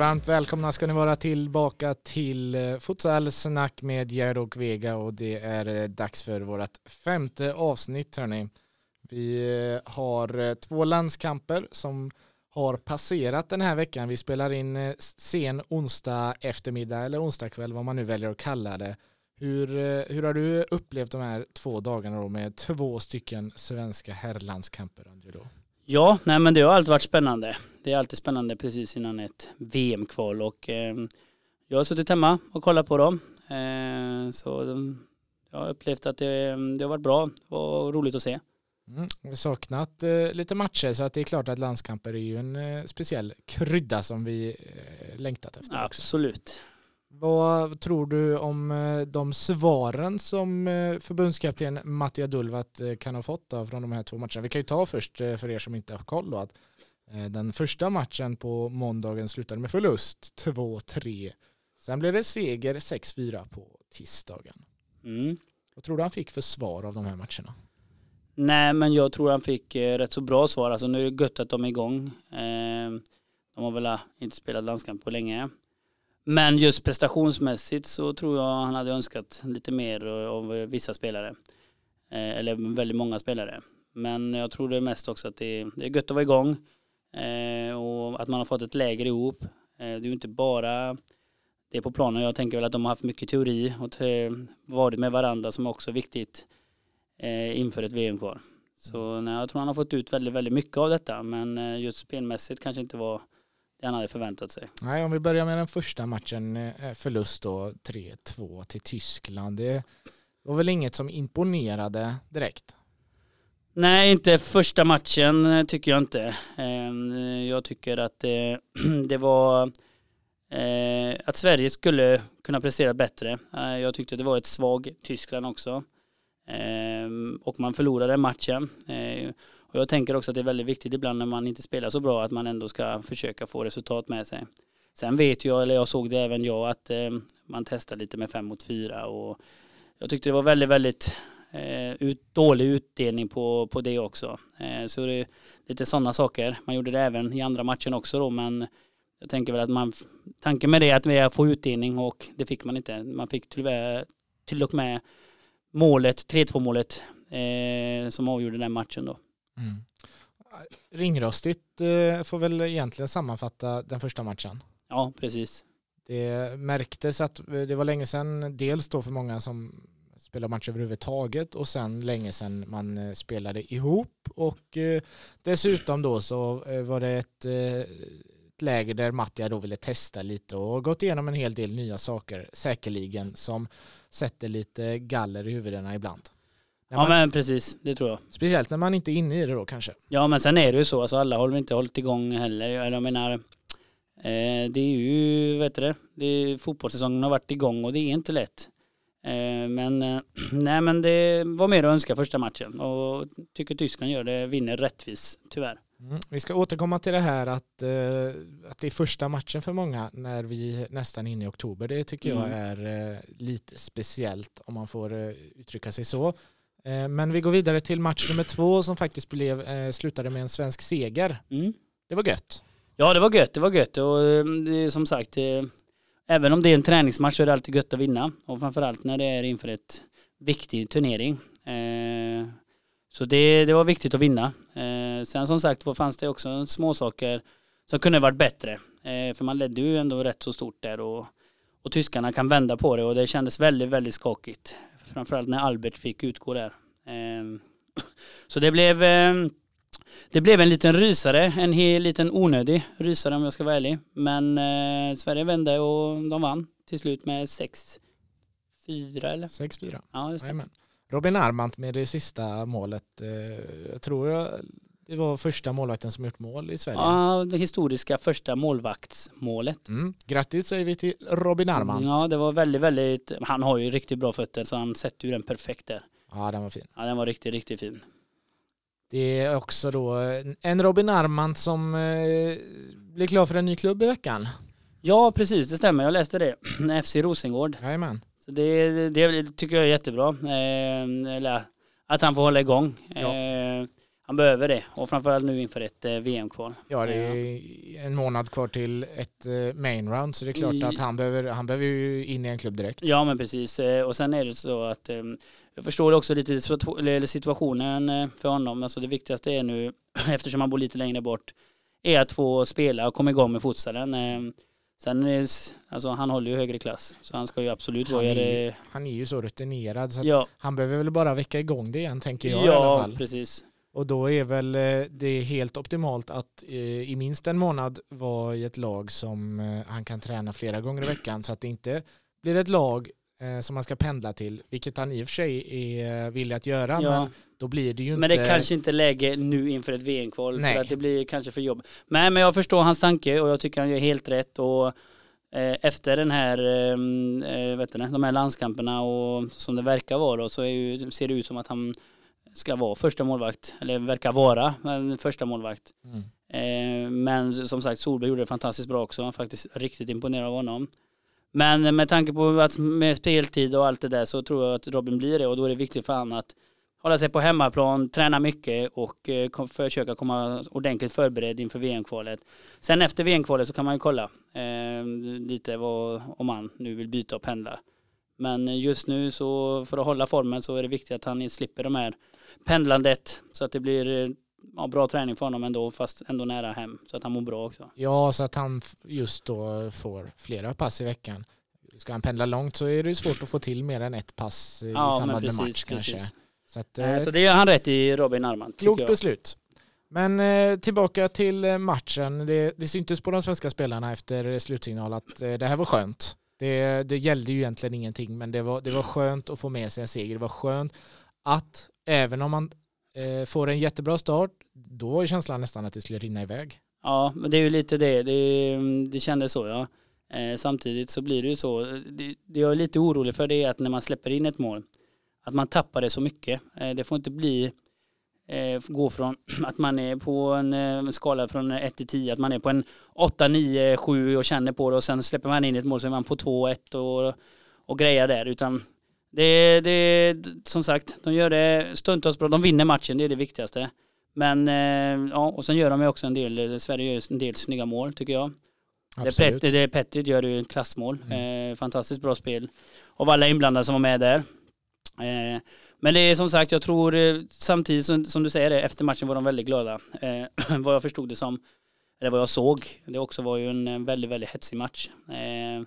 varmt välkomna ska ni vara tillbaka till eh, Futsal-snack med Gerd och Vega och det är eh, dags för vårt femte avsnitt hörni. Vi eh, har två landskamper som har passerat den här veckan. Vi spelar in sen onsdag eftermiddag eller onsdag kväll vad man nu väljer att kalla det. Hur, hur har du upplevt de här två dagarna då med två stycken svenska herrlandskamper Angelo? Ja, nej men det har alltid varit spännande. Det är alltid spännande precis innan ett VM-kval och eh, jag har suttit hemma och kollat på dem. Eh, så de, jag har upplevt att det, det har varit bra och roligt att se. Mm, vi har saknat eh, lite matcher så att det är klart att landskamper är ju en eh, speciell krydda som vi eh, längtat efter. Absolut. Också. Vad tror du om eh, de svaren som eh, förbundskapten Mattia Dulvat eh, kan ha fått från de här två matcherna? Vi kan ju ta först för er som inte har koll då att den första matchen på måndagen slutade med förlust 2-3. Sen blev det seger 6-4 på tisdagen. Mm. Vad tror du han fick för svar av de här matcherna? Nej, men jag tror han fick rätt så bra svar. Alltså nu är det gött att de är igång. De har väl inte spelat landskamp på länge. Men just prestationsmässigt så tror jag han hade önskat lite mer av vissa spelare. Eh, eller väldigt många spelare. Men jag tror det är mest också att det är, det är gött att vara igång. Eh, och att man har fått ett läger ihop. Eh, det är ju inte bara det på planen. Jag tänker väl att de har haft mycket teori och varit med varandra som också är viktigt inför ett VM-kval. Så nej, jag tror han har fått ut väldigt, väldigt mycket av detta. Men just spelmässigt kanske inte var han hade förväntat sig. Nej, om vi börjar med den första matchen, eh, förlust då 3-2 till Tyskland. Det var väl inget som imponerade direkt? Nej, inte första matchen eh, tycker jag inte. Ehm, jag tycker att det, det var eh, att Sverige skulle kunna prestera bättre. Jag tyckte det var ett svag Tyskland också. Ehm, och man förlorade matchen. Och jag tänker också att det är väldigt viktigt ibland när man inte spelar så bra att man ändå ska försöka få resultat med sig. Sen vet jag, eller jag såg det även jag, att eh, man testar lite med fem mot fyra och jag tyckte det var väldigt, väldigt eh, ut, dålig utdelning på, på det också. Eh, så det är lite sådana saker. Man gjorde det även i andra matchen också då, men jag tänker väl att man, tanken med det är att vi får utdelning och det fick man inte. Man fick tyvärr till och med målet, 3-2 målet eh, som avgjorde den matchen då. Mm. Ringrostigt eh, får väl egentligen sammanfatta den första matchen. Ja, precis. Det märktes att det var länge sedan, dels då för många som spelar match överhuvudtaget och sen länge sedan man eh, spelade ihop och eh, dessutom då så var det ett, ett läger där Mattia då ville testa lite och gått igenom en hel del nya saker säkerligen som sätter lite galler i huvudena ibland. Ja man, men precis, det tror jag. Speciellt när man inte är inne i det då kanske. Ja men sen är det ju så, alltså alla har inte hållit igång heller. Jag menar, eh, det är ju, vet du det, det är, fotbollssäsongen har varit igång och det är inte lätt. Eh, men eh, nej men det var mer att önska första matchen och tycker Tyskland gör det, vinner rättvis tyvärr. Mm. Vi ska återkomma till det här att, eh, att det är första matchen för många när vi nästan är inne i oktober. Det tycker mm. jag är eh, lite speciellt om man får eh, uttrycka sig så. Eh, men vi går vidare till match nummer två som faktiskt blev, eh, slutade med en svensk seger. Mm. Det var gött. Ja, det var gött. Det var gött. Och eh, som sagt, även om det är en träningsmatch så är det alltid gött att vinna. Och framförallt när det är inför ett viktig turnering. Så det, det var viktigt att vinna. Sen som sagt fanns det också små saker som kunde varit bättre. För man ledde ju ändå rätt så stort där och, och tyskarna kan vända på det och det kändes väldigt, väldigt skakigt framförallt när Albert fick utgå där. Ehm, så det blev, ehm, det blev en liten rysare, en hel liten onödig rysare om jag ska vara ärlig. Men eh, Sverige vände och de vann till slut med 6-4 eller? 6-4. Ja. Robin Armant med det sista målet, eh, jag tror det var första målvakten som gjort mål i Sverige. Ja, det historiska första målvaktsmålet. Mm. Grattis säger vi till Robin Armand. Ja, det var väldigt, väldigt, han har ju riktigt bra fötter så han sätter ju den perfekt där. Ja, den var fin. Ja, den var riktigt, riktigt fin. Det är också då en Robin Armand som eh, blir klar för en ny klubb i veckan. Ja, precis, det stämmer. Jag läste det. FC Rosengård. Jajamän. Så det, det tycker jag är jättebra. Eh, att han får hålla igång. Ja. Eh, han behöver det och framförallt nu inför ett eh, VM-kval. Ja, det är en månad kvar till ett eh, main round så det är klart I- att han behöver, han behöver ju in i en klubb direkt. Ja men precis Eh, och sen är det så att jag förstår också lite situationen för honom. Alltså det viktigaste är nu, eftersom han bor lite längre bort, är att få spela och komma igång med futsalen. Sen är, alltså han håller ju högre klass så han ska ju absolut Han vara är ju- det. Han är ju så rutinerad så Ja, han behöver väl bara väcka igång det igen tänker jag i alla ja fall. precis. Och då är väl eh, det helt optimalt att eh, i minst en månad vara i ett lag som eh, han kan träna flera gånger i veckan så att det inte blir ett lag som man ska pendla till, vilket han i och för sig är villig att göra, Ja. men då blir det ju Men inte... det kanske inte är läge nu inför ett VM-kval för att det blir kanske för jobb. Nej men jag förstår hans tanke och jag tycker han gör helt rätt och efter den här, eh, vet du, de här landskamperna och som det verkar vara då, så är ju, ser det ut som att han ska vara första målvakt, eller verkar vara en första målvakt. Mm. Eh, men som sagt Solberg gjorde det fantastiskt bra också, Jag faktiskt riktigt imponerad av honom. Men med tanke på att med speltid och allt det där så tror jag att Robin blir det och då är det viktigt för honom att hålla sig på hemmaplan, träna mycket och eh, försöka komma ordentligt förberedd inför VM-kvalet. Sen efter VM-kvalet så kan man ju kolla eh, lite vad, om man nu vill byta och pendla. Men just nu så för att hålla formen så är det viktigt att han slipper de här pendlandet så att det blir eh, ja, bra träning för honom ändå fast ändå nära hem så att han mår bra också. Ja, så att han just då får flera pass i veckan. Ska han pendla långt så är det ju svårt att få till mer än ett pass i Ja samband med precis, match kanske. precis. Så, att, Eh, Så det gör han rätt i Robin Arman. tycker klokt beslut. Men eh, tillbaka till eh, matchen. Det, det syntes på de svenska spelarna efter slutsignal att eh, det här var skönt. Det, det gällde ju egentligen ingenting men det var, det var skönt att få med sig en seger. Det var skönt att även om man eh, får en jättebra start då var ju känslan nästan att det skulle rinna iväg. Ja, men det är ju lite det. Det, mm, det kändes så ja. Eh, samtidigt så blir det ju så. Det, det jag är lite orolig för det är att när man släpper in ett mål att man tappar det så mycket. Eh, det får inte bli eh, gå från att man är på en eh, skala från 1 till 10 att man är på en 8, 9, 7 och känner på det och sen släpper man in ett mål så är man på 2, 1 och, och grejer där utan det, det, som sagt, de gör det stundtals bra. De vinner matchen, det är det viktigaste. Men eh, ja, och sen gör de ju också en del, Sverige gör en del snygga mål tycker jag. Absolut. Det Petrit gör ju klassmål. Mm. Eh, fantastiskt bra spel. Av alla inblandade som var med där. Eh, men det är som sagt, jag tror eh, samtidigt som, som du säger det, efter matchen var de väldigt glada. Eh, vad jag förstod det som, eller vad jag såg, det också var ju en eh, väldigt, väldigt hetsig match. Eh,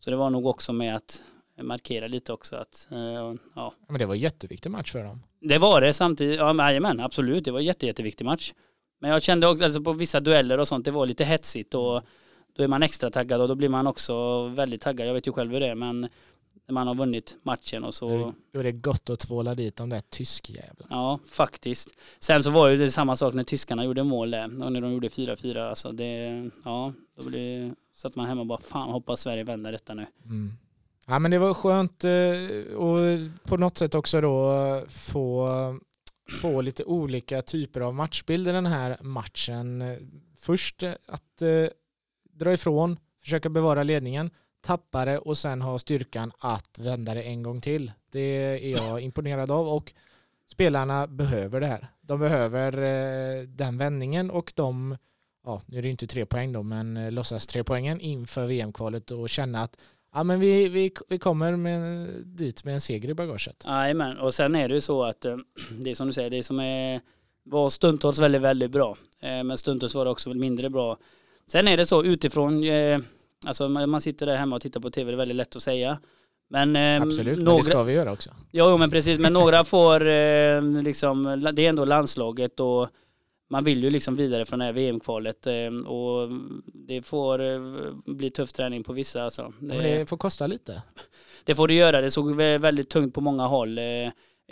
så det var nog också med att markera lite också att, eh, ja, Men det var en jätteviktig match för dem. det var det samtidigt, ja men jajamän, absolut, det var en jätte, jätteviktig match. Men jag kände också, alltså på vissa dueller och sånt, det var lite hetsigt och då är man extra taggad och då blir man också väldigt taggad, jag vet ju själv hur det är, men när man har vunnit matchen och så, Då är det gott att tvåla dit de där tyskjävlarna. ja faktiskt. Sen så var ju det samma sak när tyskarna gjorde mål där, och när de gjorde 4-4, alltså det, ja, då blev, satt man hemma och bara fan hoppas Sverige vänder detta nu. Mm. Ja men det var skönt eh, och på något sätt också då få, få lite olika typer av matchbilder den här matchen. Först eh, att eh, dra ifrån, försöka bevara ledningen, tappa det och sen ha styrkan att vända det en gång till. Det är jag imponerad av och spelarna behöver det här. De behöver eh, den vändningen och de, ja nu är det inte tre poäng då, men eh, låtsas tre poängen inför VM-kvalet och känna att ja, men vi, vi, vi kommer med, dit med en seger i bagaget. Jajamän, och sen är det ju så att eh, det är som du säger, det som är, var stundtals väldigt, väldigt bra. Eh, Men stundtals var det också mindre bra. Sen är det så utifrån, eh, alltså man sitter där hemma och tittar på tv, det är väldigt lätt att säga. Men, Absolut, men några, det ska vi göra också. Jo, jo, men precis, men några får liksom, det är ändå landslaget och man vill ju liksom vidare från det här VM-kvalet eh, och det får eh, bli tuff träning på vissa. Alltså. Men det får kosta lite. Det får det göra. Det såg vä- väldigt tungt på många håll. Eh,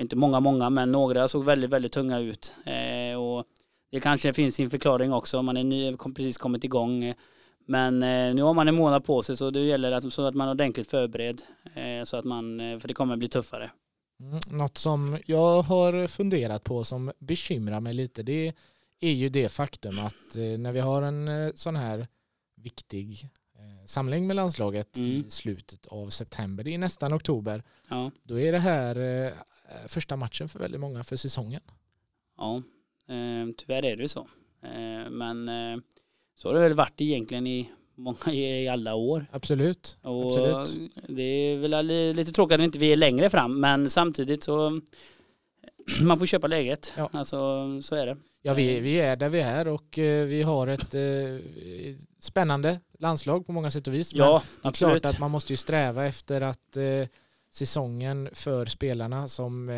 inte många, många, men några såg väldigt, väldigt tunga ut. Eh, och det kanske finns sin förklaring också. Man är ny, precis kommit igång. Men nu har man en månad på sig så det gäller att, så att man är ordentligt förberedd. Så att man, för det kommer bli tuffare. Mm, Något som jag har funderat på som bekymrar mig lite det är ju det faktum att eh, när vi har en eh, sån här viktig eh, samling med landslaget i Mm. slutet av september, det är nästan oktober, Ja, då är det här första matchen för väldigt många för säsongen. ja. Tyvärr är det så. Men så har det väl varit egentligen i många i alla år. Absolut. Och Absolut. Det är väl lite tråkigt att vi inte är längre fram men samtidigt så man får köpa läget. Ja. Alltså så är det. Ja, vi, vi är där vi är och eh, vi har ett eh, spännande landslag på många sätt och vis. Men Ja, det är absolut. klart att man måste ju sträva efter att eh, säsongen för spelarna som eh,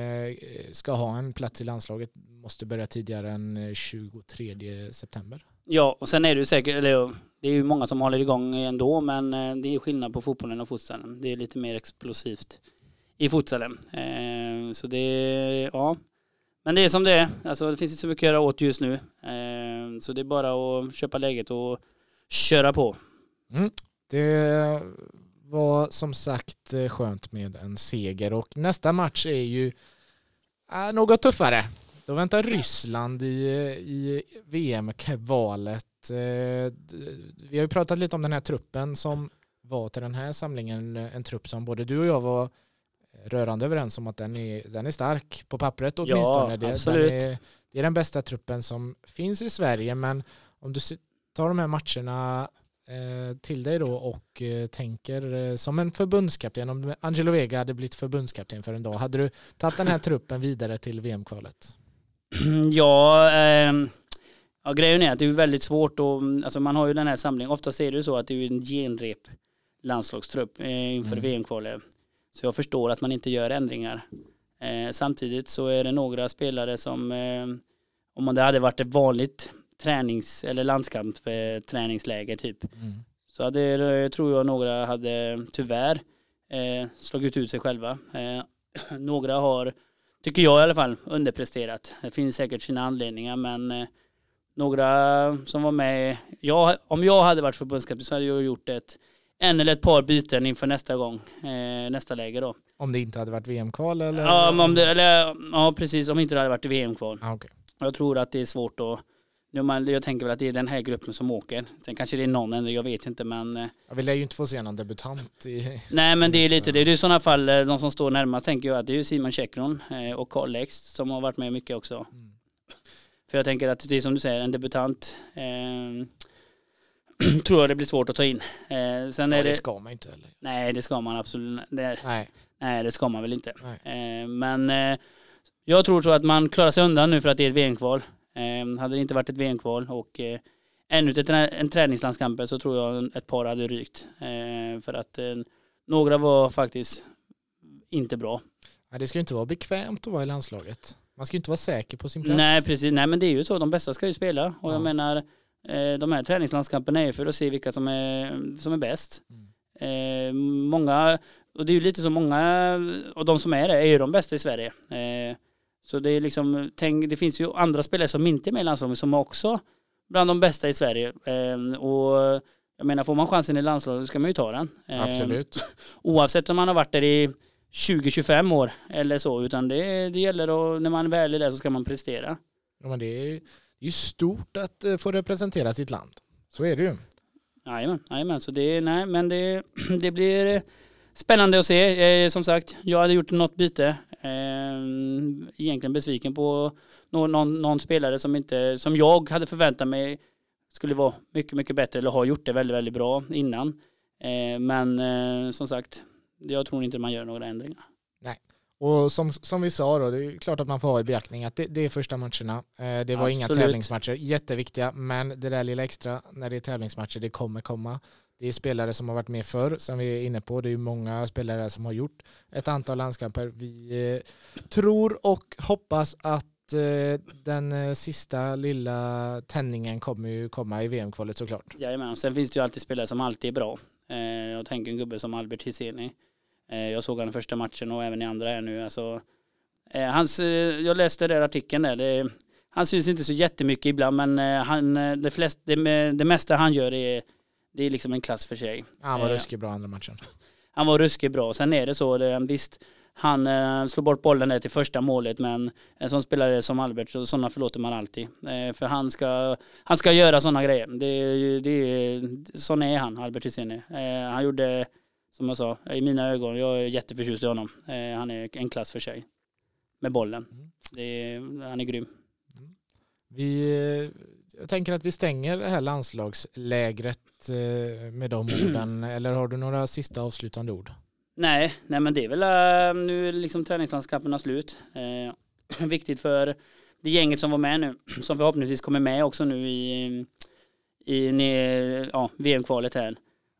ska ha en plats i landslaget måste börja tidigare än eh, 23 september. Ja, och sen är det ju säkert, eller det är ju många som håller igång ändå, men eh, det är skillnad på fotbollen och futsalen. Det är lite mer explosivt i futsalen. Eh, Så det, ja. Men det är som det är. Alltså det finns inte så mycket att göra åt just nu. Eh, Så det är bara att köpa läget och köra på. Mm. Det var som sagt eh, skönt med en seger och nästa match är ju eh, något tuffare. Då väntar Ryssland i, eh, i VM-kvalet. Eh, Vi har ju pratat lite om den här truppen som var till den här samlingen, en trupp som både du och jag var rörande överens om att den är, den är stark på pappret åtminstone. det, absolut. Är, det är den bästa truppen som finns i Sverige men om du tar de här matcherna eh, till dig då och eh, tänker eh, som en förbundskapten, om Angelo Vega hade blivit förbundskapten för en dag, hade du tagit den här truppen vidare till VM-kvalet? Ja, ehm, ja, grejen är att det är väldigt svårt och alltså man har ju den här samlingen. Oftast är det ju så att det är en genrep landslagstrupp eh, inför Mm. VM-kvalet. Så jag förstår att man inte gör ändringar. Eh, samtidigt så är det några spelare som eh, om det hade varit ett vanligt tränings eller landskampsträningsläger typ så hade, eh, tror jag några hade tyvärr eh, slagit ut sig själva. Eh, några har, tycker jag i alla fall, underpresterat. Det finns säkert sina anledningar men eh, några som var med, jag, om jag hade varit förbundskapten så hade jag gjort ett, en eller ett par byten inför nästa gång, eh, nästa läge då. Om det inte hade varit VM-kval eller? Ja, om det, eller, ja, precis, om inte det hade varit VM-kval. Ah, okej. Jag tror att det är svårt att nu man, jag tänker väl att det är den här gruppen som åker. Sen kanske det är någon ändring, jag vet inte men eh, Ja, vi lär ju inte få se någon debutant i... Nej men det är lite det. Det är i sådana fall eh, de som står närmast tänker jag att det är ju Simon Käckron eh, och Karl Lex som har varit med mycket också. Mm. För jag tänker att det är som du säger en debutant eh, tror jag det blir svårt att ta in. Eh, sen Ja, är det det, ska man inte heller. nej det ska man absolut det, Nej. Nej det ska man väl inte. Eh, men eh, jag tror så att man klarar sig undan nu för att det är ett VM-kval. Eh, hade det inte varit ett VM-kval och eh, ännu ett trä- en träningslandskamper så tror jag ett par hade rykt. Eh, för att eh, några var faktiskt inte bra. Nej, det ska ju inte vara bekvämt att vara i landslaget. Man ska ju inte vara säker på sin plats. Nej precis, nej men det är ju så, de bästa ska ju spela och Ja. jag menar de här träningslandskamperna är för att se vilka som är, som är bäst. Mm. Eh, många, och det är ju lite så många och de som är det är ju de bästa i Sverige. Eh, så det är liksom, tänk, det finns ju andra spelare som inte är med i landslaget som är också bland de bästa i Sverige. Eh, och jag menar får man chansen i landslaget så ska man ju ta den. Eh, Absolut. Oavsett om man har varit där i 20-25 år eller så, utan det, det gäller att när man väl är där så ska man prestera. Ja, men det är det är stort att eh, få representera sitt land. Så är det ju. Jajamän, jajamän, så det, nej, men det, det blir spännande att se. Eh, som sagt, jag hade gjort något byte. Eh, egentligen besviken på någon, någon, någon spelare som, inte, som jag hade förväntat mig skulle vara mycket, mycket bättre eller har gjort det väldigt, väldigt bra innan. Eh, men eh, som sagt, jag tror inte man gör några ändringar. Och som, som vi sa då, det är klart att man får ha i beaktning att det, det är första matcherna. Eh, det var inga Absolut. tävlingsmatcher, jätteviktiga, men det där lilla extra när det är tävlingsmatcher, det kommer komma. Det är spelare som har varit med förr, som vi är inne på. Det är många spelare som har gjort ett antal landskamper. Vi eh, tror och hoppas att eh, den sista lilla tändningen kommer ju komma i VM-kvalet såklart. Jajamän, sen finns det ju alltid spelare som alltid är bra. Jag tänker en gubbe som Albert Hiseni. Eh, jag såg i första matchen och även i andra här nu. Alltså, eh, hans, eh, jag läste den artikeln där. Det, han syns inte så jättemycket ibland men han, det, flest, det, det mesta han gör är, det är liksom en klass för sig. Han var ruskigt bra andra matchen. Han var ruskigt bra. Sen är det så, det, visst, han eh, slår bort bollen där till första målet men en sån spelare som Albert, så sådana förlåter man alltid. Eh, för han ska, han ska göra sådana grejer. Det, det, är- sån är han, Albert Hysén. Eh, han gjorde, som jag sa, i mina ögon, jag är jätteförtjust i honom. Eh, han är en klass för sig. Med bollen. Mm. Är, han är grym. Vi, jag tänker att vi stänger det här landslagslägret eh, med de orden. Eller har du några sista avslutande ord? Nej, nej men det är väl uh, nu liksom träningslandskapen slut. Uh, viktigt för det gänget som var med nu, som förhoppningsvis kommer med också nu i, i ja, VM-kvalet här.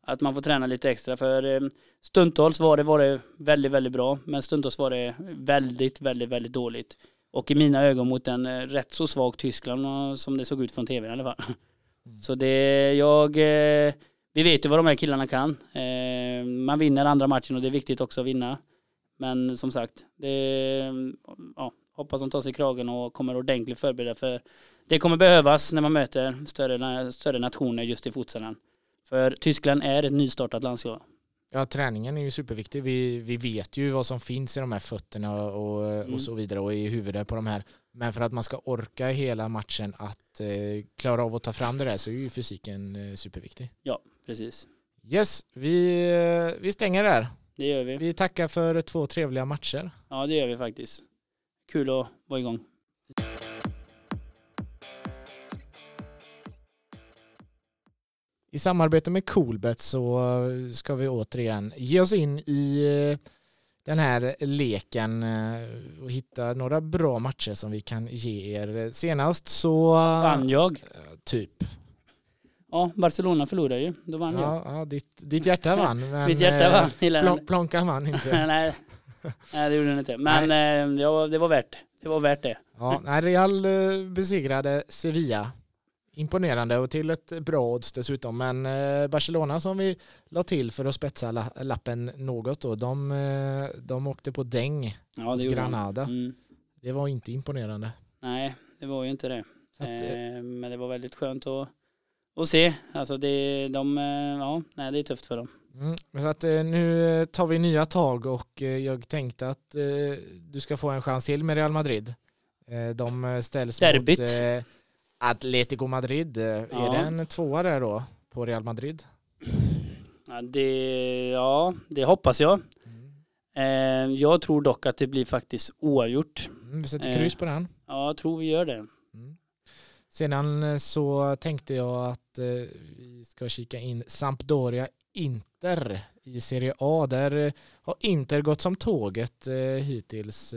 Att man får träna lite extra för uh, stundtals var det, var det väldigt, väldigt bra, men stundtals var det väldigt, väldigt, väldigt dåligt. Och i mina ögon mot en rätt så svag Tyskland som det såg ut från tv i alla fall. Mm. Så det, jag vi vet ju vad de här killarna kan. Eh, man vinner andra matchen och det är viktigt också att vinna. Men som sagt, det, ja, hoppas de tar sig i kragen och kommer ordentligt förberedda för det kommer behövas när man möter större, större nationer just i futsalen. För Tyskland är ett nystartat landslag. Ja, träningen är ju superviktig. Vi, vi vet ju vad som finns i de här fötterna och, mm. och så vidare och i huvudet på de här. Men för att man ska orka hela matchen att eh, klara av att ta fram det där så är ju fysiken eh, superviktig. Ja, precis. Yes, vi, eh, vi stänger där. Det gör vi. Vi tackar för två trevliga matcher. Ja, det gör vi faktiskt. Kul att vara igång. I samarbete med Coolbet så ska vi återigen ge oss in i eh, den här leken eh, och hitta några bra matcher som vi kan ge er. Senast så... Vann jag? Typ. Ja, Barcelona förlorade ju. Då vann ja, jag. Ja, ditt, ditt hjärta vann. Men Mitt hjärta vann. Eh, plon, plonkan vann inte. nej, nej, det gjorde den inte. Men eh, ja, det var värt det. var värt det. Ja, nej, Real eh, besegrade Sevilla. Imponerande och till ett bra odds dessutom. Men Barcelona som vi la till för att spetsa lappen något då, de, de åkte på däng ja, mot Granada. Mm. Det var inte imponerande. Nej, det var ju inte det. Att, men det var väldigt skönt att och se. Alltså det, de, eh, ja, nej, det är tufft för dem. Mm, så att, eh, nu tar vi nya tag och eh, jag tänkte att du ska få en chans till med Real Madrid. De ställs Derbyt. mot Atletico Madrid. Ja. Är det en tvåa där då på Real Madrid? Ja, det, ja, det hoppas jag. Mm. Jag tror dock att det blir faktiskt oavgjort. Mm, vi sätter kryss på den. Ja, jag tror vi gör det. Mm. Sedan eh, så tänkte jag att eh, vi ska kika in Sampdoria Inter i Serie A. Där eh, har Inter gått som tåget hittills,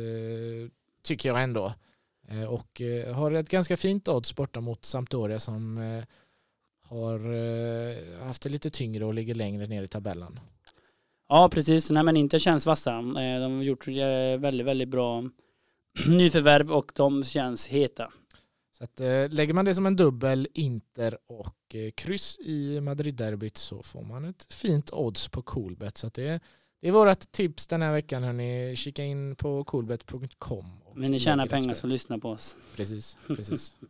tycker jag ändå. Och har ett ganska fint odds borta mot Sampdoria som har haft det lite tyngre och ligger längre ner i tabellen. Ja, precis. Nej, men Inter känns vassa. De har gjort väldigt, väldigt bra nyförvärv och de känns heta. Så att, eh, lägger man det som en dubbel Inter och eh, kryss i Madrid-derbyt så får man ett fint odds på Coolbet. Så det, det är vårt tips den här veckan. Hörni. Kika in på coolbet.com. Men ni tjänar pengar som lyssnar på oss. Precis, precis.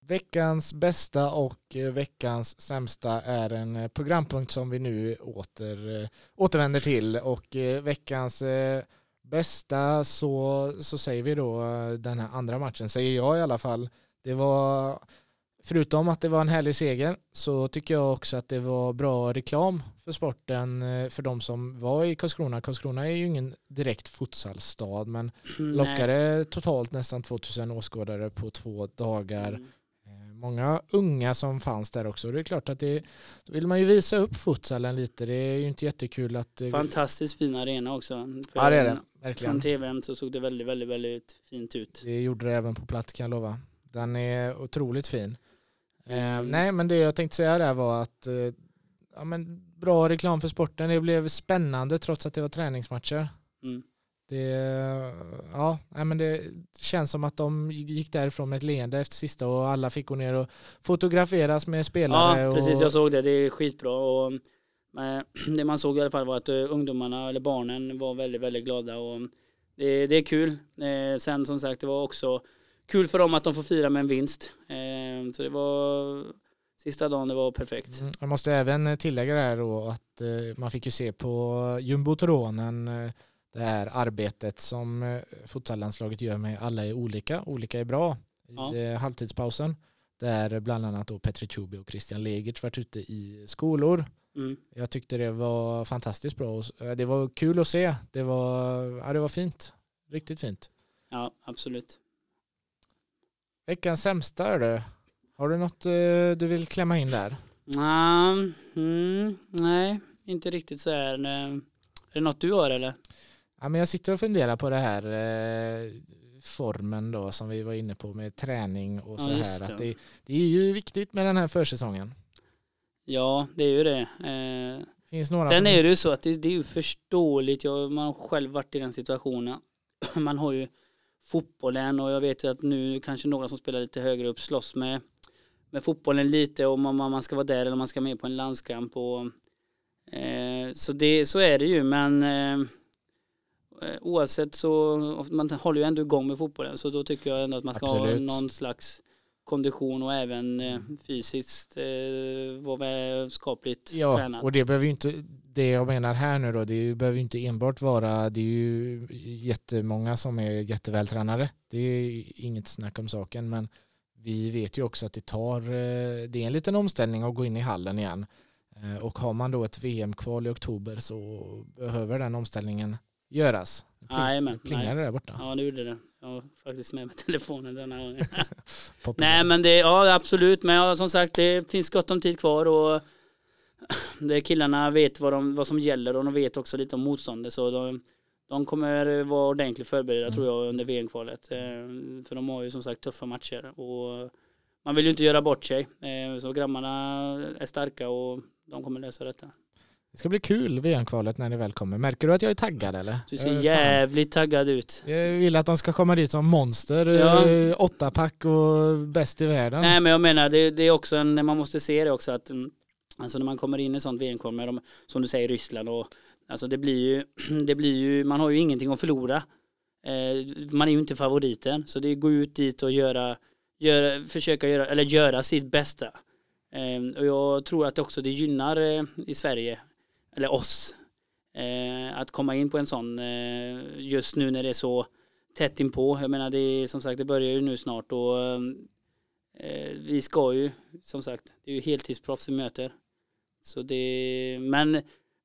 Veckans bästa och eh, veckans sämsta är en programpunkt som vi nu åter, återvänder till och veckans bästa så, så säger vi då eh, den här andra matchen, säger jag i alla fall. Det var, förutom att det var en härlig seger, så tycker jag också att det var bra reklam för sporten eh, för de som var i Karlskrona. Karlskrona är ju ingen direkt futsalstad men lockade totalt nästan 2000 åskådare på två dagar. Mm många unga som fanns där också. Det är klart att det, då vill man ju visa upp futsalen lite. Det är ju inte jättekul att... Fantastiskt fin arena också. ja det är det, verkligen. Från tvn så såg det väldigt, väldigt, väldigt fint ut. Det gjorde det även på plats kan jag lova. Den är otroligt fin. Eh, mm. Eh, nej men det jag tänkte säga där var att eh, ja, men bra reklam för sporten. Det blev spännande trots att det var träningsmatcher. Mm. Det, ja, men det känns som att de gick därifrån med ett leende efter sista och alla fick gå ner och fotograferas med spelare. Ja, precis. Och... Jag såg det. Det är skitbra. Och, det man såg i alla fall var att eh, ungdomarna, eller barnen, var väldigt, väldigt glada. Och det, det är kul. Eh, sen som sagt, det var också kul för dem att de får fira med en vinst. Eh, så det var sista dagen, det var perfekt. Mm, jag måste även tillägga det här då att man fick ju se på jumbotronen det här arbetet som eh, fotbollslandslaget gör med alla är olika, olika är bra i ja. Eh, halvtidspausen. Där bland annat då Petri Chubi och Christian Legertz varit ute i skolor Mm. Jag tyckte det var fantastiskt bra. eh, Det var kul att se. Det var, ja, det var fint. Riktigt fint. Ja, absolut. Veckans sämsta är det. Har du något eh, du vill klämma in där? Mm, mm, nej, inte riktigt så här. eh, Är det något du har eller? Ja, men jag sitter och funderar på det här eh, formen då som vi var inne på med träning och Ja, så just här. det. Att det, det är ju viktigt med den här försäsongen. Ja, det är ju det. Eh, Finns några Sen som, är det ju så att det, det är ju förståeligt. Jag, man har själv varit i den situationen. Man har ju fotbollen och jag vet ju att nu kanske några som spelar lite högre upp slåss med, med fotbollen lite och man, man ska vara där eller man ska med på en landskamp. Och, eh, så, det, så är det ju men eh, oavsett så man håller ju ändå igång med fotbollen så då tycker jag ändå att man ska Absolut. ha någon slags kondition och även eh, fysiskt eh, vara skapligt ja, tränad. och det behöver ju inte, det jag menar här nu då, det behöver ju inte enbart vara, det är ju jättemånga som är jättevältränade. Det är inget snack om saken, men vi vet ju också att det tar, eh, det är en liten omställning att gå in i hallen igen. Eh, Och har man då ett VM-kval i oktober så behöver den omställningen göras. Pling- Plingar det där borta? Ja, det gjorde det. Jag var faktiskt med med telefonen denna gången. Nej, men det, ja absolut. Men ja, som sagt, det finns gott om tid kvar och det killarna vet vad, de, vad som gäller och de vet också lite om motståndet. Så de, de kommer vara ordentligt förberedda Mm. tror jag under VM-kvalet. Eh, För de har ju som sagt tuffa matcher och man vill ju inte göra bort sig. Eh, Så grabbarna är starka och de kommer lösa detta. Det ska bli kul VM-kvalet när det väl kommer. Märker du att jag är taggad eller? Du Eh, ser fan. jävligt taggad ut. Jag vill att de ska komma dit som monster, Ja. eh, åtta pack och bäst i världen. Nej men jag menar det, det är också en, man måste se det också att alltså när man kommer in i sånt VM-kval med de, som du säger Ryssland och alltså det blir ju, det blir ju, man har ju ingenting att förlora. Eh, man är ju inte favoriten så det är gå ut dit och göra, göra försöka göra, eller göra sitt bästa. Eh, och jag tror att också det gynnar eh, i Sverige, eller oss, eh, att komma in på en sån eh, just nu när det är så tätt inpå. Jag menar det är som sagt det börjar ju nu snart och eh, vi ska ju som sagt det är ju heltidsproffs vi möter. Så det men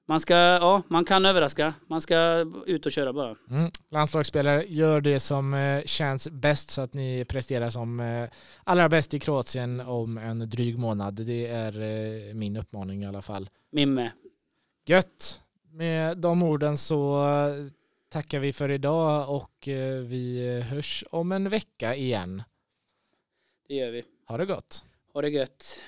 man ska ja man kan överraska. Man ska ut och köra bara. Mm. Landslagsspelare, gör det som eh, känns bäst så att ni presterar som eh, allra bäst i Kroatien om en dryg månad. Det är eh, min uppmaning i alla fall. Min med. Gött! Med de orden så tackar vi för idag och vi hörs om en vecka igen. Det gör vi. Ha det gott! Ha det gött.